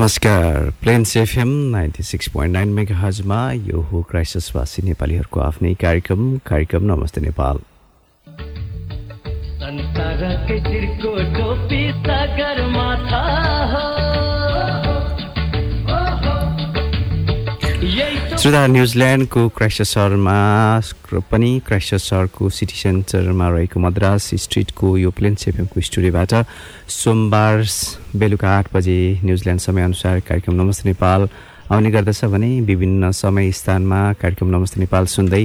नमस्कार। Plains FM ninety six point nine mega हजमा यो हो क्राइसिसवासी नेपालीहरूको आफ्नै कार्यक्रम। कार्यक्रम नमस्ते नेपाल। श्रोता न्युजिल्यान्डको क्राइस्टचरमा पनि क्राइस्टचरको सिटी सेन्टरमा रहेको मद्रास स्ट्रिटको यो प्लेन सेफएमको स्टुडियोबाट सोमबार बेलुका आठ बजे न्युजिल्यान्ड समयअनुसार कार्यक्रम नमस्ते नेपाल आउने गर्दछ भने विभिन्न समय स्थानमा कार्यक्रम नमस्ते नेपाल सुन्दै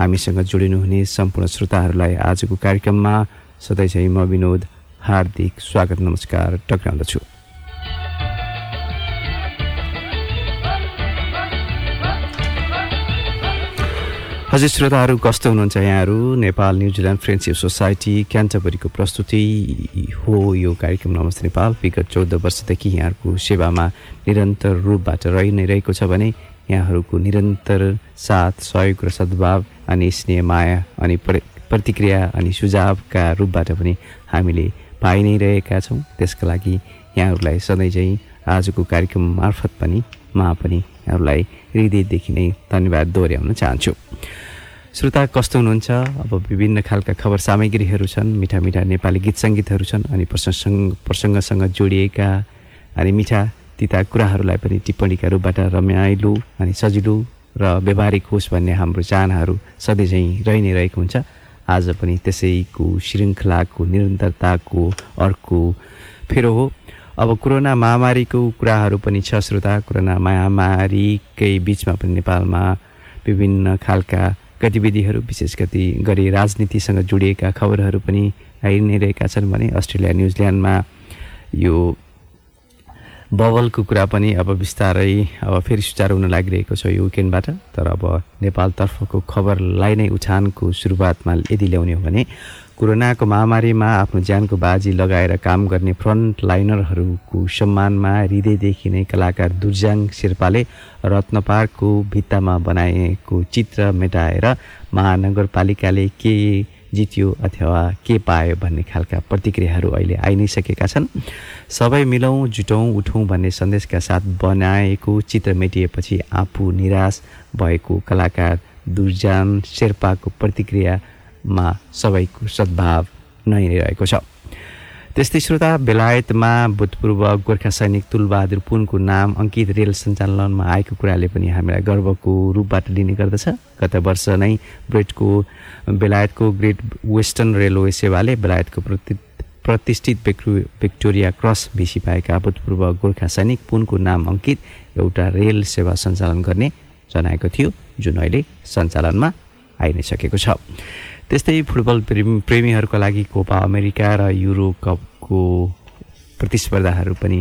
हामीसँग जोडिनुहुने सम्पूर्ण श्रोताहरूलाई आजको कार्यक्रममा सधैँ चाहिँ म विनोद हार्दिक स्वागत नमस्कार टक्राउँदछु। हजुर श्रोताहरू कस्तो हुनुहुन्छ यहाँहरू? Nepal New Zealand friendship society क्यान्टबरीको प्रस्तुति हो यो कार्यक्रम। नमस्ते नेपाल विगत चौध वर्षदेखि यहाँहरूको सेवामा निरन्तर रूपबाट रहि नै रहेको छ भने यहाँहरूको निरन्तर साथ सहयोग र सद्भाव अनि स्नेह माया अनि प्रतिक्रिया अनि सुझावका रूपबाट पनि हामीले पाइ नै रहेका छौँ। त्यसका लागि यहाँहरूलाई सधैँ चाहिँ आजको कार्यक्रम मार्फत पनि म पनि यहाँहरूलाई हृदयदेखि नै धन्यवाद दोहोऱ्याउन चाहन्छु। श्रोता कस्तो हुनुहुन्छ? अब विभिन्न खालका खबर सामग्रीहरू छन् मिठा मिठा नेपाली गीत सङ्गीतहरू छन् अनि प्रसङ्ग प्रसङ्गसँग जोडिएका अनि मिठा तिता कुराहरूलाई पनि टिप्पणीका रूपबाट रमाइलो अनि सजिलो र व्यवहारिक होस् भन्ने हाम्रो चाहनाहरू सधैँ चाहिँ रहि नै रहेको हुन्छ। आज पनि त्यसैको श्रृङ्खलाको निरन्तरताको अर्को फेरो हो। अब कोरोना महामारीको कुराहरू पनि छ श्रोता। कोरोना महामारीकै बिचमा पनि नेपालमा विभिन्न खालका गतिविधिहरू विशेष गरी गरी राजनीतिसँग जोडिएका खबरहरू पनि आइ नै रहेका छन् भने अस्ट्रेलिया न्युजिल्यान्डमा यो बबलको कुरा पनि अब बिस्तारै अब फेरि सुचारू हुन लागिरहेको छ यो विकेन्डबाट। तर अब नेपालतर्फको खबरलाई नै उछानको सुरुवातमा यदि ल्याउने हो भने कोरोनाको महामारीमा आफ्नो ज्यानको बाजी लगाएर काम गर्ने फ्रन्ट लाइनरहरूको सम्मानमा हृदयदेखि नै कलाकार दुर्जाङ शेर्पाले रत्नपारको भित्तामा बनाएको चित्र मेटाएर महानगरपालिकाले के जित्यो अथवा के पायो भन्ने खालका प्रतिक्रियाहरू अहिले आइ नै सकेका छन्। सबै मिलौँ जुटौँ उठौँ भन्ने सन्देशका साथ बनाएको चित्र मेटिएपछि आफू निराश भएको कलाकार दुर्जान शेर्पाको प्रतिक्रिया मा सबैको सद्भाव नै रहेको छ। त्यस्तै श्रोता बेलायतमा भूतपूर्व गोर्खा सैनिक तुलबहादुर पुनको नाम अङ्कित रेल सञ्चालनमा आएको कुराले पनि हामीलाई गर्वको रूपबाट लिने गर्दछ। गत वर्ष नै ब्रेडको बेलायतको ग्रेट वेस्टर्न रेलवे सेवाले बेलायतको प्रति प्रतिष्ठित भिक्टोरिया क्रस भिसी पाएका भूतपूर्व गोर्खा सैनिक पुनको नाम अङ्कित एउटा रेल सेवा सञ्चालन गर्ने जनाएको थियो जुन अहिले सञ्चालनमा आइ नै सकेको छ। त्यस्तै फुटबल प्रेमी प्रेमीहरूको लागि कोपा अमेरिका र युरो कपको प्रतिस्पर्धाहरू पनि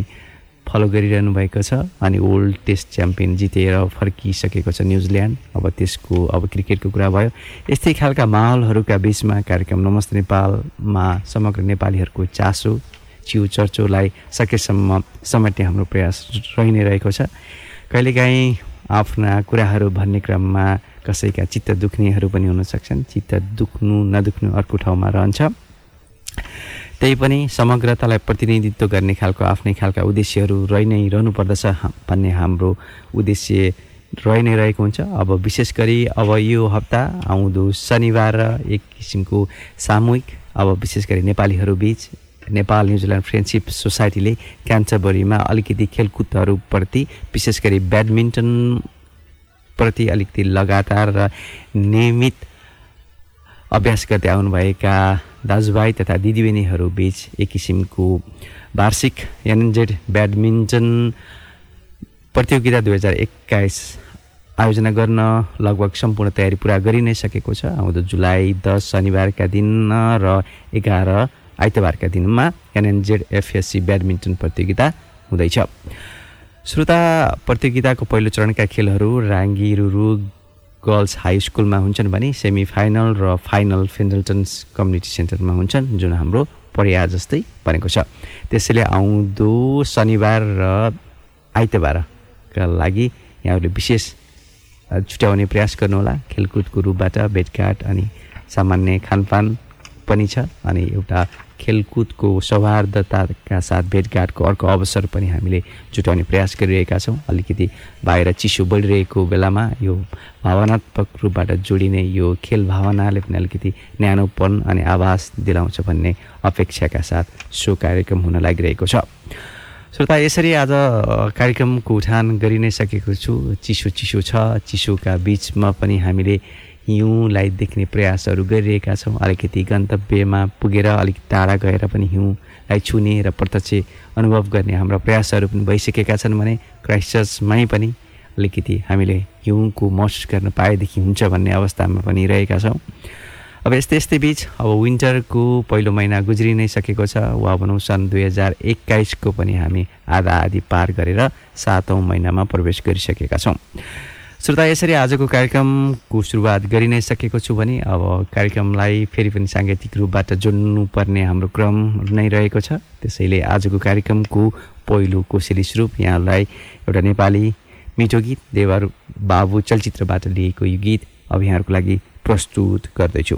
फलो गरिरहनु भएको छ अनि ओल्ड टेस्ट च्याम्पियन जितेर फर्किसकेको छ न्युजिल्यान्ड। अब त्यसको अब क्रिकेटको कुरा भयो। यस्तै खालका माहौलहरूका बिचमा कार्यक्रम नमस्ते नेपालमा समग्र नेपालीहरूको चासो चिउ चर्चोलाई सकेसम्म समेट्ने हाम्रो प्रयास रहि नै रहेको छ। कहिलेकाहीँ आफ्ना कुराहरू भन्ने क्रममा कसैका चित्त दुख्नेहरू पनि हुन सक्छन्। चित्त दुख्नु नदुख्नु अर्को ठाउँमा रहन्छ। त्यही पनि समग्रतालाई प्रतिनिधित्व गर्ने खालको आफ्नै खालका उद्देश्यहरू रहि नै रहनुपर्दछ भन्ने हाम्रो उद्देश्य रहि नै रहेको हुन्छ। अब विशेष गरी अब यो हप्ता आउँदो शनिबार एक किसिमको सामूहिक अब विशेष गरी नेपालीहरू बिच नेपाल न्युजिल्यान्ड फ्रेन्डसिप सोसाइटीले क्यान्सरबरीमा अलिकति खेलकुदहरूप्रति विशेष गरी ब्याडमिन्टन प्रति अलिकति लगातार र नियमित अभ्यास गर्दै आउनुभएका दाजुभाइ तथा दिदीबहिनीहरू बिच एक किसिमको वार्षिक एनजेड ब्याडमिन्टन प्रतियोगिता दुई हजार एक्काइस आयोजना गर्न लगभग सम्पूर्ण तयारी पुरा गरि नै सकेको छ। आउँदो जुलाई दस शनिबारका दिन र एघार आइतबारका दिनमा एनएनजेड एफएससी ब्याडमिन्टन प्रतियोगिता हुँदैछ। श्रोता प्रतियोगिताको पहिलो चरणका खेलहरू राङ्गी रुरु गर्ल्स हाई स्कुलमा हुन्छन् भने सेमी फाइनल र फाइनल फेन्डल्टन्स कम्युनिटी सेन्टरमा हुन्छन् जुन हाम्रो पर्या जस्तै बनेको छ। त्यसैले आउँदो शनिबार र आइतबारका लागि यहाँहरूले विशेष छुट्याउने प्रयास गर्नुहोला। खेलकुदको रूपबाट भेटघाट अनि सामान्य खानपान पनि छ अनि एउटा खेलकुदको सौहार्दताका साथ भेटघाटको अर्को अवसर पनि हामीले जुटाउने प्रयास गरिरहेका छौँ। अलिकति बाहिर चिसो बढिरहेको बेलामा यो भावनात्मक रूपबाट जोडिने यो खेल भावनाले पनि अलिकति न्यानोपन अनि आभास दिलाउँछ भन्ने अपेक्षाका साथ सो कार्यक्रम हुन लागिरहेको छ। श्रोता यसरी आज कार्यक्रमको उठान गरि नै सकेको छु। चिसो चिसो छ। चिसोका बिचमा पनि हामीले हिउँलाई देख्ने प्रयासहरू गरिरहेका छौँ। अलिकति गन्तव्यमा पुगेर अलिक टाढा गएर पनि हिउँलाई छुने र प्रत्यक्ष अनुभव गर्ने हाम्रा प्रयासहरू पनि भइसकेका छन् भने क्राइस्टचर्चमै पनि अलिकति हामीले हिउँको महसुस गर्न पाएदेखि हुन्छ भन्ने अवस्थामा पनि रहेका छौँ। अब यस्तै यस्तै बिच अब विन्टरको पहिलो महिना गुज्रि नै सकेको छ। वा भनौँ सन् दुई हजार एक्काइसको पनि हामी आधा आधी पार गरेर सातौँ महिनामा प्रवेश गरिसकेका छौँ। श्रोता यसरी आजको कार्यक्रमको सुरुवात गरि नै सकेको छु भने अब कार्यक्रमलाई फेरि पनि साङ्गीतिक रूपबाट जोड्नुपर्ने हाम्रो क्रम नै रहेको छ। त्यसैले आजको कार्यक्रमको पहिलो कोसेली स्वरूप यहाँलाई एउटा नेपाली मिठो गीत देवर बाबु चलचित्रबाट लिएको यो गीत अब यहाँहरूको लागि प्रस्तुत गर्दैछु।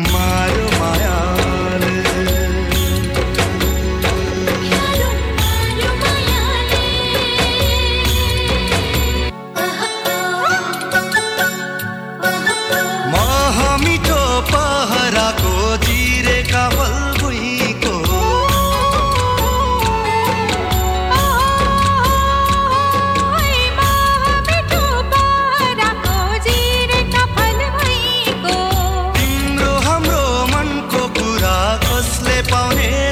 असले पाहुणे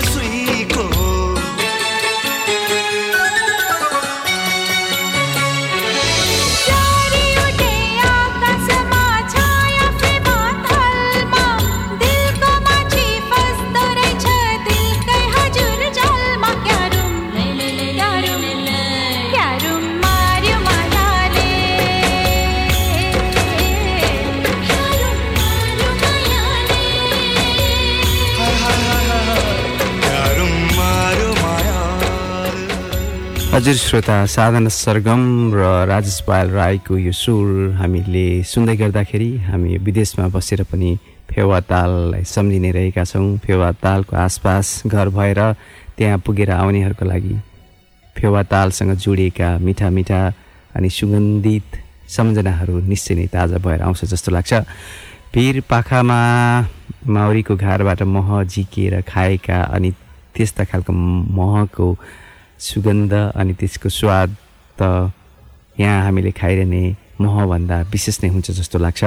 श्रोता साधना सरगम र राजेश पायल राईको यो सुर हामीले सुन्दै गर्दाखेरि हामी विदेशमा बसेर पनि फेवा ताललाई सम्झिने रहेका छौँ। फेवा तालको आसपास घर भएर त्यहाँ पुगेर आउनेहरूको लागि फेवा तालसँग जोडिएका मिठा मिठा अनि सुगन्धित सम्झनाहरू निश्चय नै ताजा भएर आउँछ जस्तो लाग्छ। भिर पाखामा माउरीको घारबाट मह झिकिएर खाएका अनि त्यस्ता खालको महको सुगन्ध अनि त्यसको स्वाद त यहाँ हामीले खाइरहने महभन्दा विशेष नै हुन्छ जस्तो लाग्छ।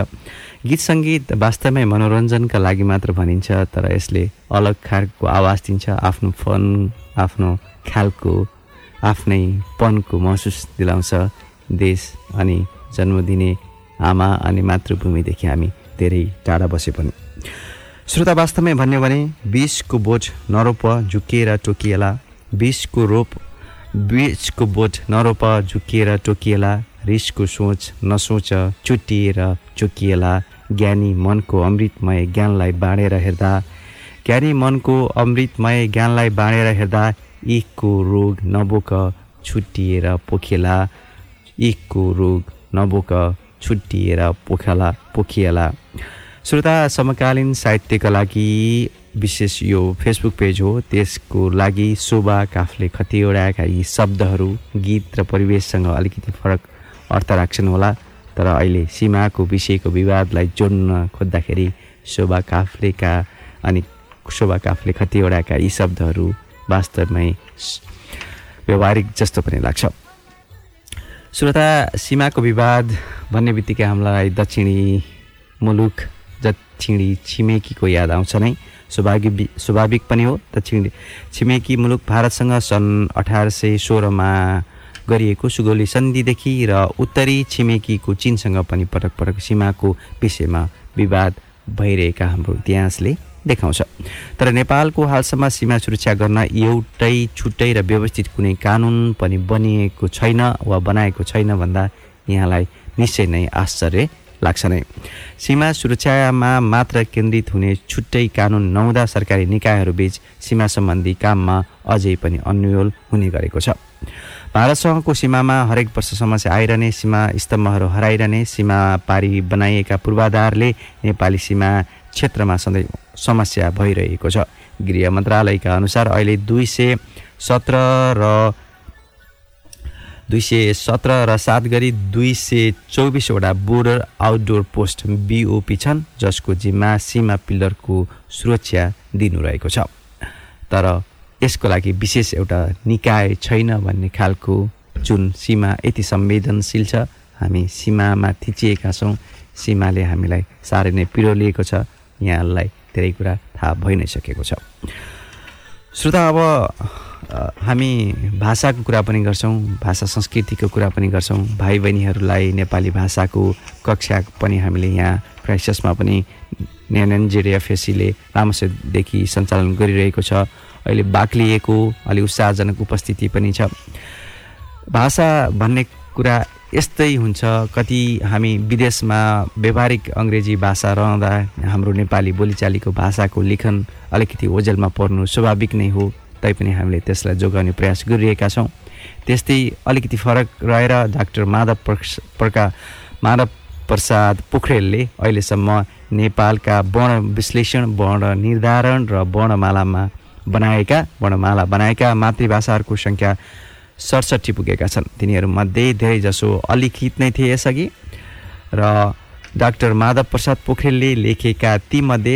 गीत सङ्गीत वास्तवमै मनोरञ्जनका लागि मात्र भनिन्छ तर यसले अलग खालको आवाज दिन्छ आफ्नो फन आफ्नो खालको आफ्नै पनको महसुस दिलाउँछ। देश अनि जन्म दिने आमा अनि मातृभूमिदेखि हामी धेरै टाढा बसे पनि। श्रोता वास्तवमै भन्यो भने बिसको बोझ नरोप झुकिएर टोकिएला। बिसको रोप बिचको बोट नरोप झुकिएर टोकिएला। रिसको सोच नसोच चुटिएर चुकिएला। ज्ञानी मनको अमृतमय ज्ञानलाई बाँडेर हेर्दा। ज्ञानी मनको अमृतमय ज्ञानलाई बाँडेर हेर्दा इखको रोग नबोक छुट्टिएर पोखेला। इखको रोग नबोक छुट्टिएर पोखला पोखिएला। श्रोता समकालीन साहित्यका लागि विशेष यो फेसबुक पेज हो। त्यसको लागि शोभा काफले खतिवडाएका यी शब्दहरू गीत र परिवेशसँग अलिकति फरक अर्थ राख्छन् होला। तर अहिले सीमाको विषयको विवादलाई जोड्न खोज्दाखेरि शोभा काफ्लेका अनि शोभा काफले खतिवडाका यी शब्दहरू वास्तवमै व्यवहारिक जस्तो पनि लाग्छ। श्रोता सीमाको विवाद भन्ने बित्तिकै हामीलाई दक्षिणी मुलुक दक्षिणी छिमेकीको याद आउँछ नै। स्वाभाविक स्वाभाविक पनि हो दक्षिण छिमेकी मुलुक भारतसँग सन् अठार सय सोह्रमा गरिएको सुगौली सन्धिदेखि र उत्तरी छिमेकीको चिनसँग पनि पटक पटक सीमाको विषयमा विवाद भइरहेका हाम्रो इतिहासले देखाउँछ। तर नेपालको हालसम्म सीमा सुरक्षा गर्न एउटै छुट्टै र व्यवस्थित कुनै कानुन पनि बनिएको छैन वा बनाएको छैन भन्दा यहाँलाई निश्चय नै आश्चर्य लाग्छ नै। सीमा सुरक्षामा मात्र केन्द्रित हुने छुट्टै कानुन नहुँदा सरकारी निकायहरूबीच सीमा सम्बन्धी काममा अझै पनि अन्यल हुने गरेको छ। भारतसँगको सीमामा हरेक वर्ष समस्या आइरहने सीमा स्तम्भहरू हराइरहने सीमा पारी बनाइएका पूर्वाधारले नेपाली सीमा क्षेत्रमा सधैँ समस्या भइरहेको छ। गृह मन्त्रालयका अनुसार अहिले दुई सय सत्र र दुई सय सत्र र सात गरी दुई सय चौबिसवटा बोर्डर आउटडोर पोस्ट बिओपी छन् जसको जिम्मा सीमा पिल्लरको सुरक्षा दिनु छ। तर यसको लागि विशेष एउटा निकाय छैन भन्ने खालको जुन सीमा यति संवेदनशील छ हामी सीमामा थिचिएका छौँ। सीमाले हामीलाई साह्रै नै पिरो लिएको छ। यहाँलाई धेरै कुरा थाहा भइ नै सकेको छ। श्रोता अब हामी भाषाको कुरा पनि गर्छौँ भाषा संस्कृतिको कुरा पनि गर्छौँ। भाइ बहिनीहरूलाई नेपाली भाषाको कक्षा पनि हामीले यहाँ क्राइसिसमा पनि एफएससीले रामसेदेखि सञ्चालन गरिरहेको छ। अहिले बाक्लिएको अलिक उत्साहजनक उपस्थिति पनि छ। भाषा भन्ने कुरा यस्तै हुन्छ कति हामी विदेशमा व्यावहारिक अङ्ग्रेजी भाषा रहँदा हाम्रो नेपाली बोलीचालीको भाषाको लेखन अलिकति ओझेलमा पर्नु स्वाभाविक नै हो। तैपनि हामीले त्यसलाई जोगाउने प्रयास गरिरहेका छौँ। त्यस्तै अलिकति फरक रहेर डाक्टर माधव प्रका माधव प्रसाद पोखरेलले अहिलेसम्म नेपालका वर्ण विश्लेषण वर्ण निर्धारण र वर्णमालामा बनाएका वर्णमाला बनाएका मातृभाषाहरूको सङ्ख्या सडसठी पुगेका छन्। तिनीहरूमध्ये धेरैजसो अलिखित नै थिए यसअघि। र डाक्टर माधव प्रसाद पोखरेलले लेखेका तीमध्ये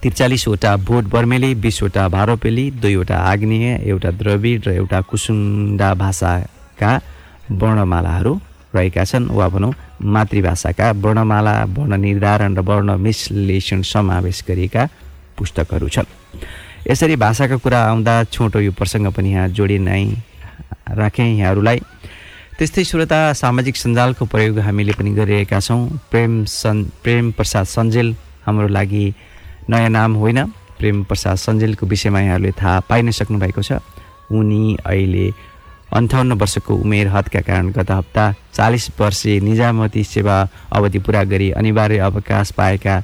त्रिचालिसवटा बोट बर्मेली बिसवटा भारोपेली दुईवटा आग्नेय एउटा द्रविड र एउटा कुसुन्डा भाषाका वर्णमालाहरू रहेका छन्। वा भनौँ मातृभाषाका वर्णमाला वर्ण निर्धारण र वर्ण विश्लेषण समावेश गरिएका पुस्तकहरू छन्। यसरी भाषाका कुरा आउँदा छोटो यो प्रसङ्ग पनि यहाँ जोडिनै राखेँ यहाँहरूलाई। त्यस्तै श्रोता सामाजिक सञ्जालको प्रयोग हामीले पनि गरिरहेका छौँ। प्रेम सन् प्रेम प्रसाद सञ्जेल हाम्रो लागि नयाँ नाम होइन। प्रेम प्रसाद सञ्जेलको विषयमा यहाँहरूले थाहा पाइ नै सक्नुभएको छ। उनी अहिले अन्ठाउन्न वर्षको उमेर हदका कारण गत हप्ता चालिस वर्षीय निजामती सेवा अवधि पुरा गरी अनिवार्य अवकाश पाएका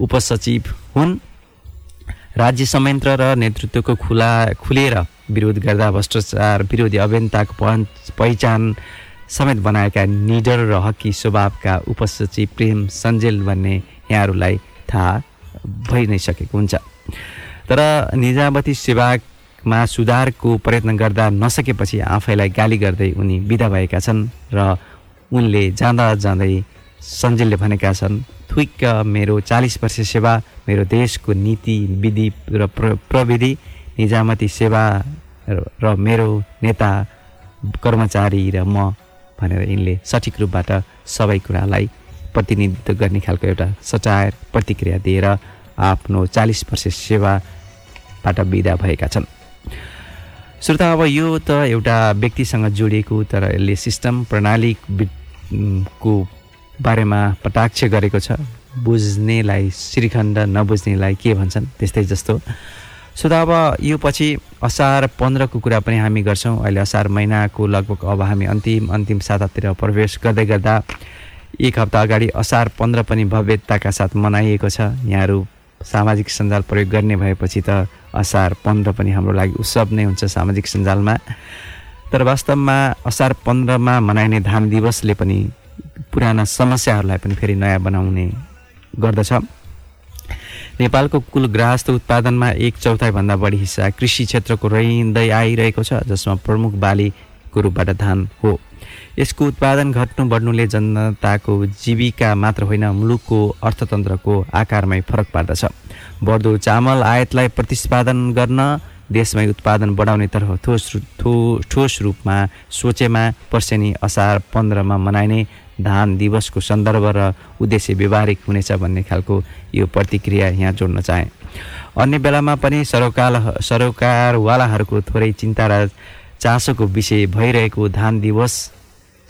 उपसचिव हुन्। राज्य संयन्त्र र नेतृत्वको खुला खुलेर विरोध गर्दा भ्रष्टाचार विरोधी अभियन्ताको पहिचान समेत बनाएका निडर र हकी स्वभावका उपसचिव प्रेम सञ्जेल भन्ने यहाँहरूलाई थाहा भइ नै सकेको हुन्छ। तर निजामती सेवामा सुधारको प्रयत्न गर्दा नसकेपछि आफैलाई गाली गर्दै उनी विदा भएका छन् र उनले जाँदा जाँदै सञ्जेलले भनेका छन् थुइक्क मेरो चालिस वर्ष सेवा मेरो देशको नीति विधि र प्र प्रविधि निजामती सेवा र मेरो नेता कर्मचारी र म भनेर यिनले सठिक रूपबाट सबै कुरालाई प्रतिनिधित्व गर्ने खालको एउटा सचायर प्रतिक्रिया दिएर आफ्नो चालिस वर्ष सेवाबाट विदा भएका छन्। श्रोता अब यो त एउटा व्यक्तिसँग जोडिएको तर यसले सिस्टम प्रणाली को बारेमा कटाक्ष गरेको छ। बुझ्नेलाई श्रीखण्ड नबुझ्नेलाई के भन्छन् त्यस्तै जस्तो। सो त अब यो पछि असार पन्ध्रको कुरा पनि हामी गर्छौँ। अहिले असार महिनाको लगभग अब हामी अन्तिम अन्तिम सातातिर प्रवेश गर्दै गर्दा एक हप्ता अगाडि असार पन्ध्र पनि भव्यताका साथ मनाइएको छ। यहाँहरू सामाजिक सञ्जाल प्रयोग गर्ने भएपछि त असार पन्ध्र पनि हाम्रो लागि उत्सव नै हुन्छ सामाजिक सञ्जालमा। तर वास्तवमा असार पन्ध्रमा मनाइने धान दिवसले पनि पुराना समस्याहरूलाई पनि फेरि नयाँ बनाउने गर्दछ। नेपालको कुल ग्राहस्थ उत्पादनमा एक चौथाइभन्दा बढी हिस्सा कृषि क्षेत्रको रहँदै आइरहेको छ जसमा प्रमुख बालीको रूपबाट धान हो। यसको उत्पादन घट्नु बढ्नुले जनताको जीविका मात्र होइन मुलुकको अर्थतन्त्रको आकारमै फरक पार्दछ। बढ्दो चामल आयातलाई प्रतिस्पादन गर्न देशमै उत्पादन बढाउनेतर्फ ठोस ठो ठोस रूपमा सोचेमा पर्सेनी असार पन्ध्रमा मनाइने धान दिवसको सन्दर्भ र उद्देश्य व्यवहारिक हुनेछ भन्ने खालको यो प्रतिक्रिया यहाँ जोड्न चाहे। अन्य बेलामा पनि सरोकार सरोकारवालाहरूको थोरै चिन्ता र चासोको विषय भइरहेको धान दिवस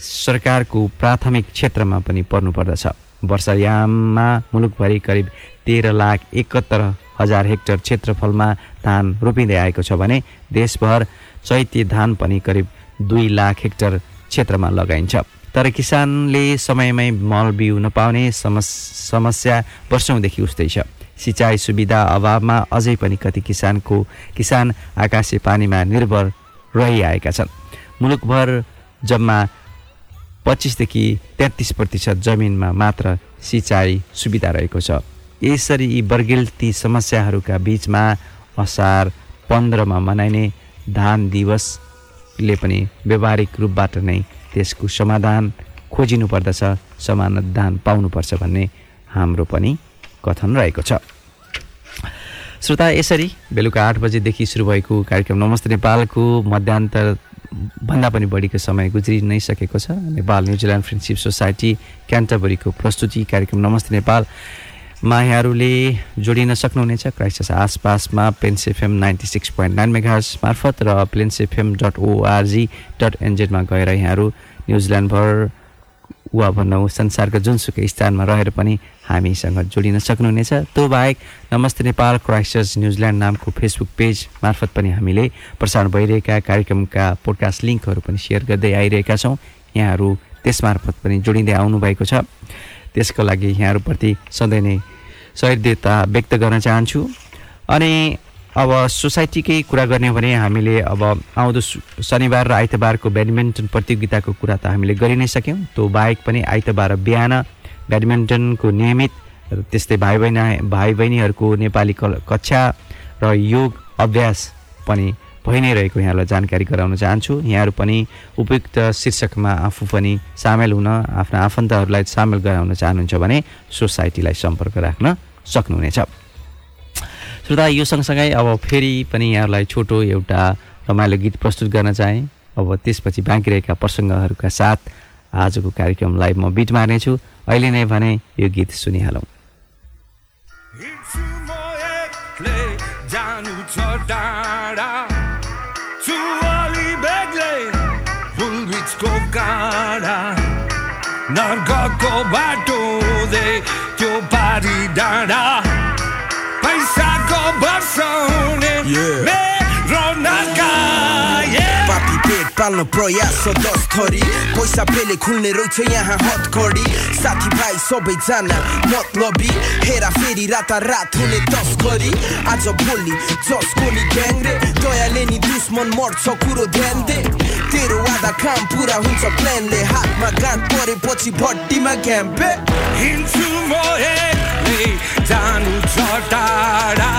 सरकारको प्राथमिक क्षेत्रमा पनि पर्नुपर्दछ। वर्षायाममा मुलुकभरि करिब तेह्र लाख एकहत्तर हजार हेक्टर क्षेत्रफलमा धान रोपिँदै आएको छ भने देशभर चैत्य धान पनि करिब दुई लाख हेक्टर क्षेत्रमा लगाइन्छ। तर किसानले समयमै मल बिउ नपाउने समस् समस्या वर्षौँदेखि उस्तै छ। सिँचाइ सुविधा अभावमा अझै पनि कति किसानको किसान आकाशे पानीमा निर्भर रहिआएका छन्। मुलुकभर जम्मा पच्चिसदेखि तेत्तिस प्रतिशत जमिनमा मात्र सिँचाइ सुविधा रहेको छ। यसरी यी वर्गिल्ती समस्याहरूका बिचमा असार पन्ध्रमा मनाइने धान दिवसले पनि व्यावहारिक रूपबाट नै त्यसको समाधान खोजिनु पर्दछ समाधान पाउनुपर्छ भन्ने हाम्रो पनि कथन रहेको छ। श्रोता यसरी बेलुका आठ बजेदेखि सुरु भएको कार्यक्रम नमस्ते नेपालको मध्यान्तर भन्दा पनि बढीको समय गुज्रि नै सकेको छ। Nepal New Zealand friendship society क्यान्टबरीको प्रस्तुति कार्यक्रम। नमस्ते नेपाल। मा यहाँहरूले जोडिन सक्नुहुनेछ क्राइस्ट आसपासमा Plains ninety six point nine मेगार्स मार्फत र प्लेन्स डट ओआरजी डट एनजेडमा गएर यहाँहरू न्युजिल्यान्डभर वा भनौँ संसारको जुनसुकै स्थानमा रहेर पनि हामीसँग जोडिन सक्नुहुनेछ। त्यो बाहेक नमस्ते नेपाल क्राइस्टर्स न्युजिल्यान्ड नामको फेसबुक पेज मार्फत पनि हामीले प्रसारण भइरहेका कार्यक्रमका पोडकास्ट लिङ्कहरू पनि सेयर गर्दै आइरहेका छौँ। यहाँहरू त्यसमार्फत पनि जोडिँदै आउनुभएको छ। त्यसको लागि यहाँहरूप्रति सधैँ नै सहृदयता व्यक्त गर्न चाहन्छु। अनि अब सोसाइटीकै कुरा गर्ने हो भने हामीले अब आउँदो शनिबार र आइतबारको ब्याडमिन्टन प्रतियोगिताको कुरा त हामीले गरि नै सक्यौँ। त्यो बाहेक पनि आइतबार बिहान ब्याडमिन्टनको नियमित त्यस्तै भाइ बहिनी भाइ बहिनीहरूको नेपाली कक्षा र योग अभ्यास पनि भइ नै रहेको यहाँलाई जानकारी गराउन चाहन्छु। यहाँहरू पनि उपयुक्त शीर्षकमा आफू पनि सामेल हुन आफ्ना आफन्तहरूलाई सामेल गराउन चाहनुहुन्छ भने सोसाइटीलाई सम्पर्क राख्न सक्नुहुनेछ। श्रोता यो सँगसँगै अब फेरि पनि यहाँहरूलाई छोटो एउटा रमाइलो गीत प्रस्तुत गर्न चाहेँ। अब त्यसपछि बाँकी रहेका प्रसङ्गहरूका साथ आजको कार्यक्रमलाई म बिट मार्नेछु। अहिले नै भने यो गीत सुनिहालौँ। नर्गको पाल्न प्रयास दस थरी पैसा पेले खुल्ने रहेछ यहाँ हतकडी साथीभाइ सबैजना मतलबी। हेरा फेरि राता रात हुने तस्करी। आज भोलि जसको नि ग्याङ रे। दयाले नि दुश्मन मर्छ कुरो ध्यान दे। तेरो वादा काम पुरा हुन्छ प्लानले हातमा गाँठ परेपछि भट्टीमा क्याम्पे हिँड्छु म जानु छ टाढा।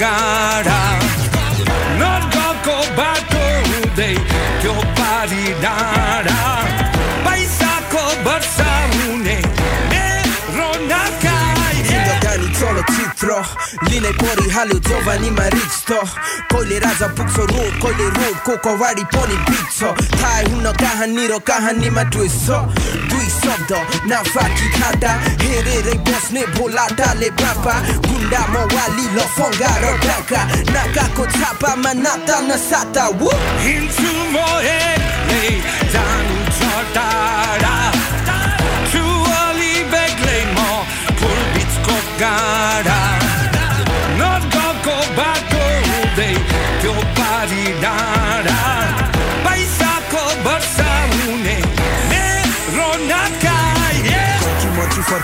गाडा नगएको बाटो हुँदै त्यो पारी डाँडा पैसाको लिनै परिहाल्यो जवानीमा रिच त कहिले राजा पुग्छ रोड कहिले रोडको कवाडी पनि बिग्छ थाहा हुन कहानी र कहानीमा ट्विस्ट छ दुई शब्द नाफाकी खाटा हेरेरै बस्ने भोलाटाले पापा गुन्डा मवाली लफङ्गा र डाका नाकाको छापामा नाता नसाता वो हिँड्छु म बिचको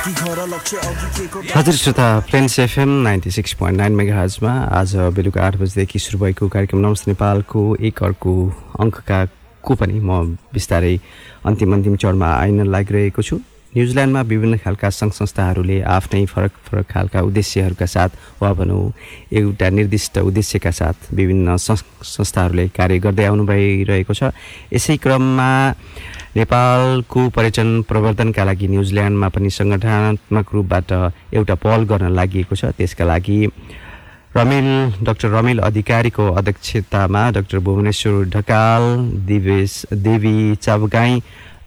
हजुर श्रोता friends FM ninety six point nine mega हजमा आज बेलुका आठ बजीदेखि सुरु भएको कार्यक्रम नमस्ते नेपालको एक अर्को अङ्कका को पनि म बिस्तारै अन्तिम अन्तिम चरणमा आइन लागिरहेको छु। न्युजिल्यान्डमा विभिन्न खालका सङ्घ संस्थाहरूले आफ्नै फरक फरक खालका उद्देश्यहरूका साथ वा भनौँ एउटा निर्दिष्ट उद्देश्यका साथ विभिन्न संस्थाहरूले कार्य गर्दै आउनु भइरहेको छ। यसै क्रममा नेपालको पर्यटन प्रवर्धनका लागि न्युजिल्यान्डमा पनि सङ्गठनात्मक रूपबाट एउटा पहल गर्न लागि छ। त्यसका लागि रमेल डाक्टर रमेल अधिकारीको अध्यक्षतामा doctor Bhuwaneshwar Dhakal Dibesh Devi Chapagai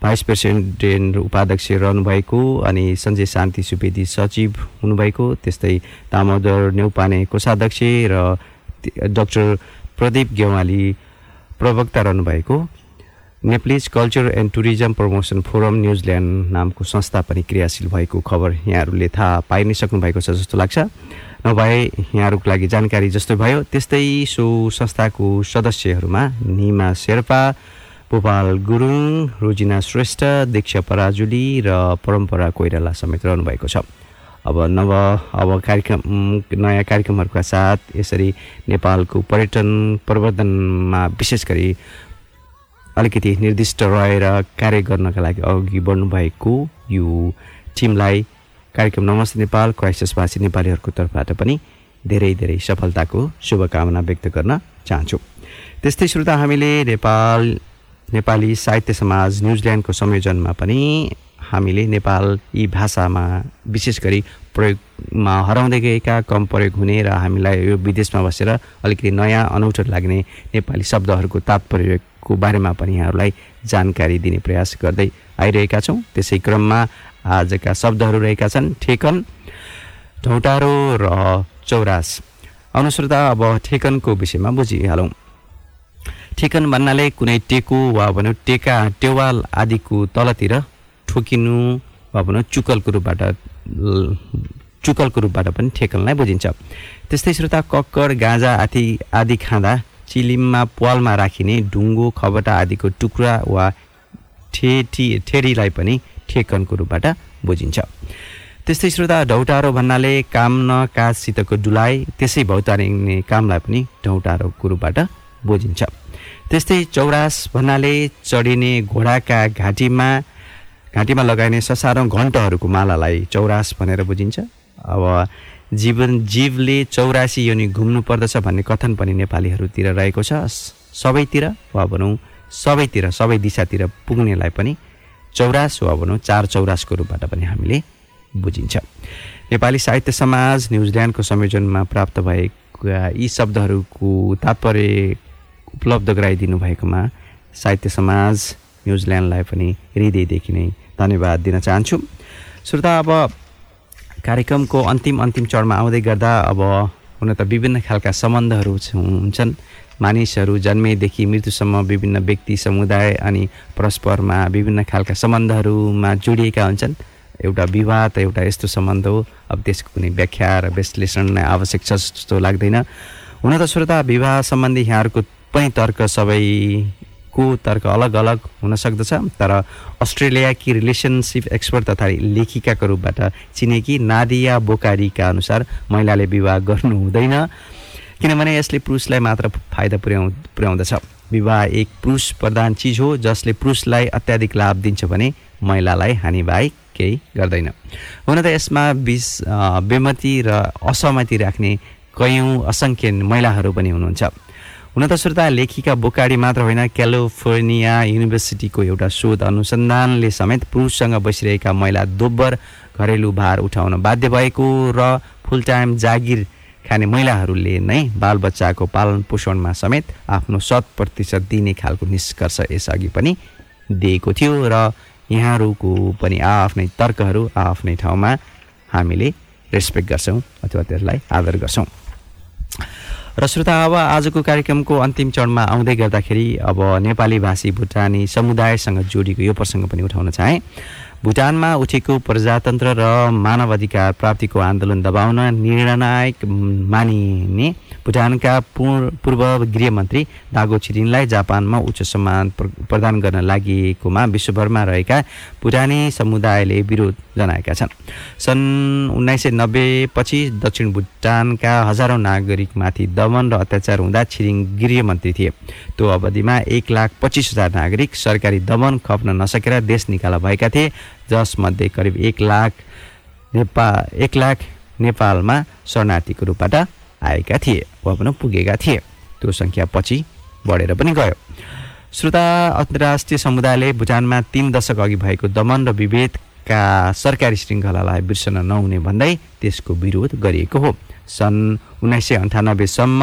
vice president उपाध्यक्ष रहनुभएको अनि सञ्जय शान्ति सुवेदी सचिव हुनुभएको त्यस्तै दामोदर नेउपाने कोषाध्यक्ष र डाक्टर प्रदीप गेवाली प्रवक्ता रहनुभएको। Nepalese culture and tourism promotion forum New Zealand नामको संस्था पनि क्रियाशील भएको खबर यहाँहरूले थाहा पाइ नै सक्नु भएको छ जस्तो लाग्छ। नभए यहाँहरूको लागि जानकारी जस्तो भयो त्यस्तै सो संस्थाको सदस्यहरूमा निमा शेर्पा गोपाल गुरुङ रोजिना श्रेष्ठ दीक्षा पराजुली र परम्परा कोइराला समेत रहनुभएको छ। अब नव अब कार्यक्रम नयाँ कार्यक्रमहरूका साथ यसरी नेपालको पर्यटन प्रवर्धनमा विशेष गरी अलिकति निर्दिष्ट रहेर कार्य गर्नका लागि अघि बढ्नुभएको यो टिमलाई कार्यक्रम नमस्ते नेपाल क्राइसिसवासी नेपालीहरूको तर्फबाट पनि धेरै धेरै सफलताको शुभकामना व्यक्त गर्न चाहन्छु। त्यस्तै श्रोता हामीले नेपाल नेपाली साहित्य समाज न्युजिल्यान्डको संयोजनमा पनि हामीले नेपाली भाषामा विशेष गरी प्रयोगमा हराउँदै गएका कम प्रयोग हुने र हामीलाई यो विदेशमा बसेर अलिकति नयाँ अनौठो लाग्ने नेपाली शब्दहरूको तात्पर्यको बारेमा पनि यहाँहरूलाई जानकारी दिने प्रयास गर्दै आइरहेका छौँ। त्यसै क्रममा आजका शब्दहरू रहेका छन् ठेकन ढौटारो र चौरास। अनुश्रता अब ठेकनको विषयमा बुझिहालौँ। ठेकन भन्नाले कुनै टेको वा भनौँ टेका टेवाल आदिको तलतिर ठोकिनु वा भनौँ चुकलको रूपबाट चुकलको रूपबाट पनि ठेकनलाई बुझिन्छ। त्यस्तै श्रोता कक्कर गाँजा आदि आदि खाँदा चिलिममा पालमा राखिने ढुङ्गो खबटा आदिको टुक्रा वा ठेटी ठेरीलाई पनि ठेकनको रूपबाट बुझिन्छ। त्यस्तै श्रोता ढौटारो भन्नाले काम न काजसितको डुलाइ त्यसै भौतारिने कामलाई पनि ढौटारोको रूपबाट बुझिन्छ। त्यस्तै चौरास भन्नाले चढिने घोडाका घाँटीमा घाँटीमा लगाइने ससारौँ घन्टहरूको मालालाई चौरास भनेर बुझिन्छ। अब जीवन जीवले चौरासी योनि घुम्नु पर्दछ भन्ने कथन पनि नेपालीहरूतिर रहेको छ। सबैतिर वा भनौँ सबैतिर सबै दिशातिर पुग्नेलाई पनि चौरास वा भनौँ चार चौरासको रूपबाट पनि हामीले बुझिन्छ। नेपाली साहित्य समाज न्युजिल्यान्डको संयोजनमा प्राप्त भएका यी शब्दहरूको तात्पर्य उपलब्ध गराइदिनु भएकोमा साहित्य समाज न्युजिल्यान्डलाई पनि हृदयदेखि नै धन्यवाद दिन चाहन्छु। श्रोता अब कार्यक्रमको अन्तिम अन्तिम चरणमा आउँदै गर्दा अब हुन त विभिन्न खालका सम्बन्धहरू हुन्छन्। मानिसहरू जन्मेदेखि मृत्युसम्म विभिन्न व्यक्ति समुदाय अनि परस्परमा विभिन्न खालका सम्बन्धहरूमा जोडिएका हुन्छन्। एउटा विवाह त एउटा यस्तो सम्बन्ध हो। अब त्यसको कुनै व्याख्या र विश्लेषण नै आवश्यक छ जस्तो लाग्दैन। हुन त श्रोता विवाह सम्बन्धी यहाँहरूको पनि तर्क सबैको तर्क अलग अलग हुन सक्दछ। तर अस्ट्रेलियाकी रिलेसनसिप एक्सपर्ट तथा लेखिकाको रूपबाट चिनेकी नादिया बोकारीका अनुसार महिलाले विवाह गर्नु हुँदैन। किनभने यसले पुरुषलाई मात्र फाइदा पुर्याउ पुर्याउँदछ। विवाह एक पुरुष प्रधान चिज हो जसले पुरुषलाई अत्याधिक लाभ दिन्छ भने महिलालाई हानि बाहेक केही गर्दैन। हुन त यसमा बिस बेमती र असहमति राख्ने कयौँ असङ्ख्य महिलाहरू पनि हुनुहुन्छ। हुन त श्रोता लेखिका बोकाडी मात्र होइन क्यालिफोर्निया युनिभर्सिटीको एउटा शोध अनुसन्धानले समेत पुरुषसँग बसिरहेका महिला दोब्बर घरेलु भार उठाउन बाध्य भएको र फुल टाइम जागिर खाने महिलाहरूले नै बालबच्चाको पालन पोषणमा समेत आफ्नो शत प्रतिशत दिने खालको निष्कर्ष यसअघि पनि दिएको थियो र यहाँहरूको पनि आफ्नै तर्कहरू आफ्नै ठाउँमा हामीले रेस्पेक्ट गर्छौँ अथवा त्यसलाई आदर गर्छौँ। र श्रोता अब आजको कार्यक्रमको अन्तिम चरणमा आउँदै गर्दाखेरि अब नेपाली भाषी भुटानी समुदायसँग जोडिएको यो प्रसङ्ग पनि उठाउन चाहेँ। भुटानमा उठेको प्रजातन्त्र र मानव अधिकार प्राप्तिको आन्दोलन दबाउन निर्णायक मानिने भुटानका पूर्व गृहमन्त्री दागो छिरिङलाई जापानमा उच्च सम्मान प्रदान गर्न लागिएकोमा विश्वभरमा रहेका भुटानी समुदायले विरोध जनाएका छन्। सन् उन्नाइस सय नब्बेपछि दक्षिण भुटानका हजारौँ नागरिकमाथि दमन र अत्याचार हुँदा छिरिङ गृहमन्त्री थिए। त्यो अवधिमा एक लाख पच्चिस हजार नागरिक सरकारी दमन खप्न नसकेर देश निकाला भएका थिए जसमध्ये करिब एक लाख नेपाल एक लाख नेपालमा शरणार्थीको रूपबाट आएका थिए वा भनौँ पुगेका थिए। त्यो सङ्ख्या पछि बढेर पनि गयो। श्रोता अन्तर्राष्ट्रिय समुदायले भुटानमा तिन दशक अघि भएको दमन र विभेदका सरकारी श्रृङ्खलालाई बिर्सन नहुने भन्दै त्यसको विरोध गरिएको हो। सन् उन्नाइस सय अन्ठानब्बेसम्म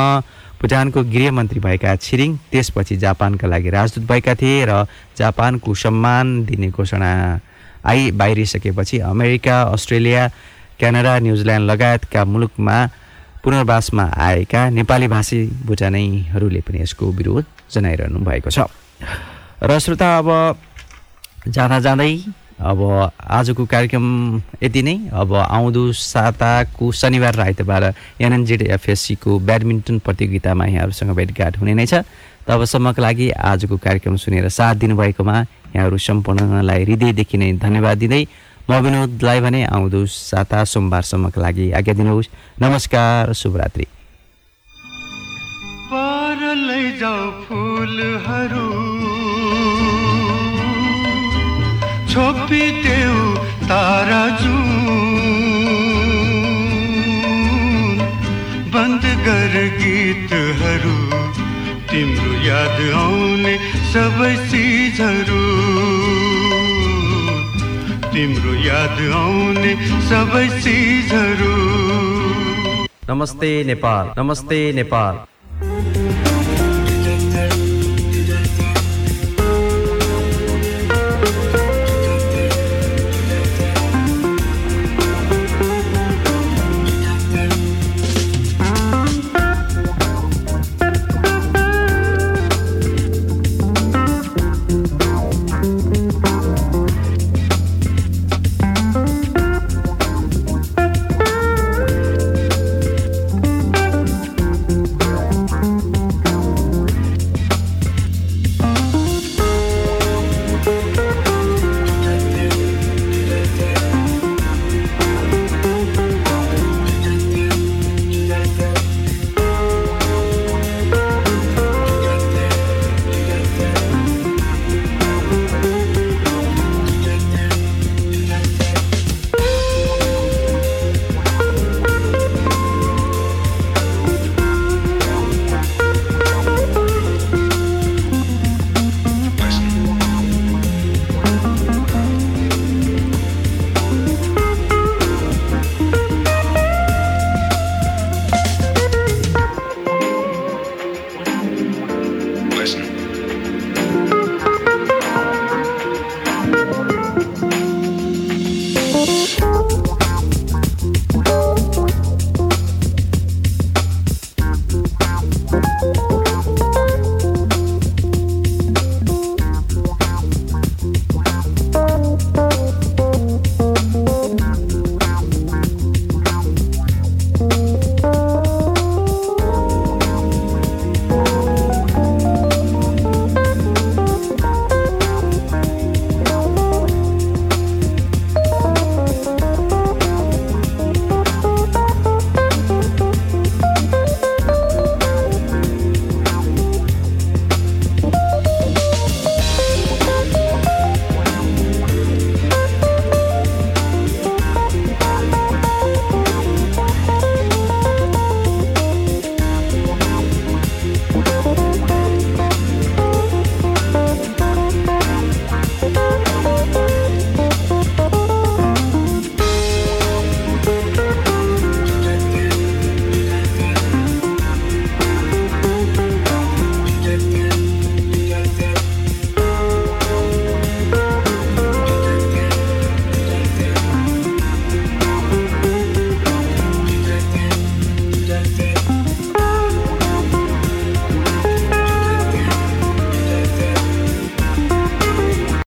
भुटानको गृहमन्त्री भएका छिरिङ त्यसपछि जापानका लागि राजदूत भएका थिए र जापानको सम्मान दिने घोषणा आई बाहिरिसकेपछि America Australia Canada New Zealand लगायतका मुलुकमा पुनर्वासमा आएका नेपाली भाषी भुटानैहरूले पनि यसको विरोध जनाइरहनु भएको छ। र श्रोता अब जाँदा जाँदै अब आजको कार्यक्रम यति नै। अब आउँदो साताको शनिबार र आइतबार एनएनजेड एफएससीको ब्याडमिन्टन प्रतियोगितामा यहाँहरूसँग भेटघाट हुने नै छ। तबसम्मको लागि आजको कार्यक्रम सुनेर साथ दिनुभएकोमा यहाँहरू सम्पूर्णलाई हृदयदेखि नै धन्यवाद दिँदै म विनोदलाई भने आउँदो साता सोमबारसम्मका लागि आज्ञा दिनुहोस्। नमस्कार शुभरात्रि। बन्द गर गीतहरू तिम्रो याद आउने सबै चिजहरू तिम्रो याद आउने सबै चिजहरू। नमस्ते नेपाल नमस्ते नेपाल।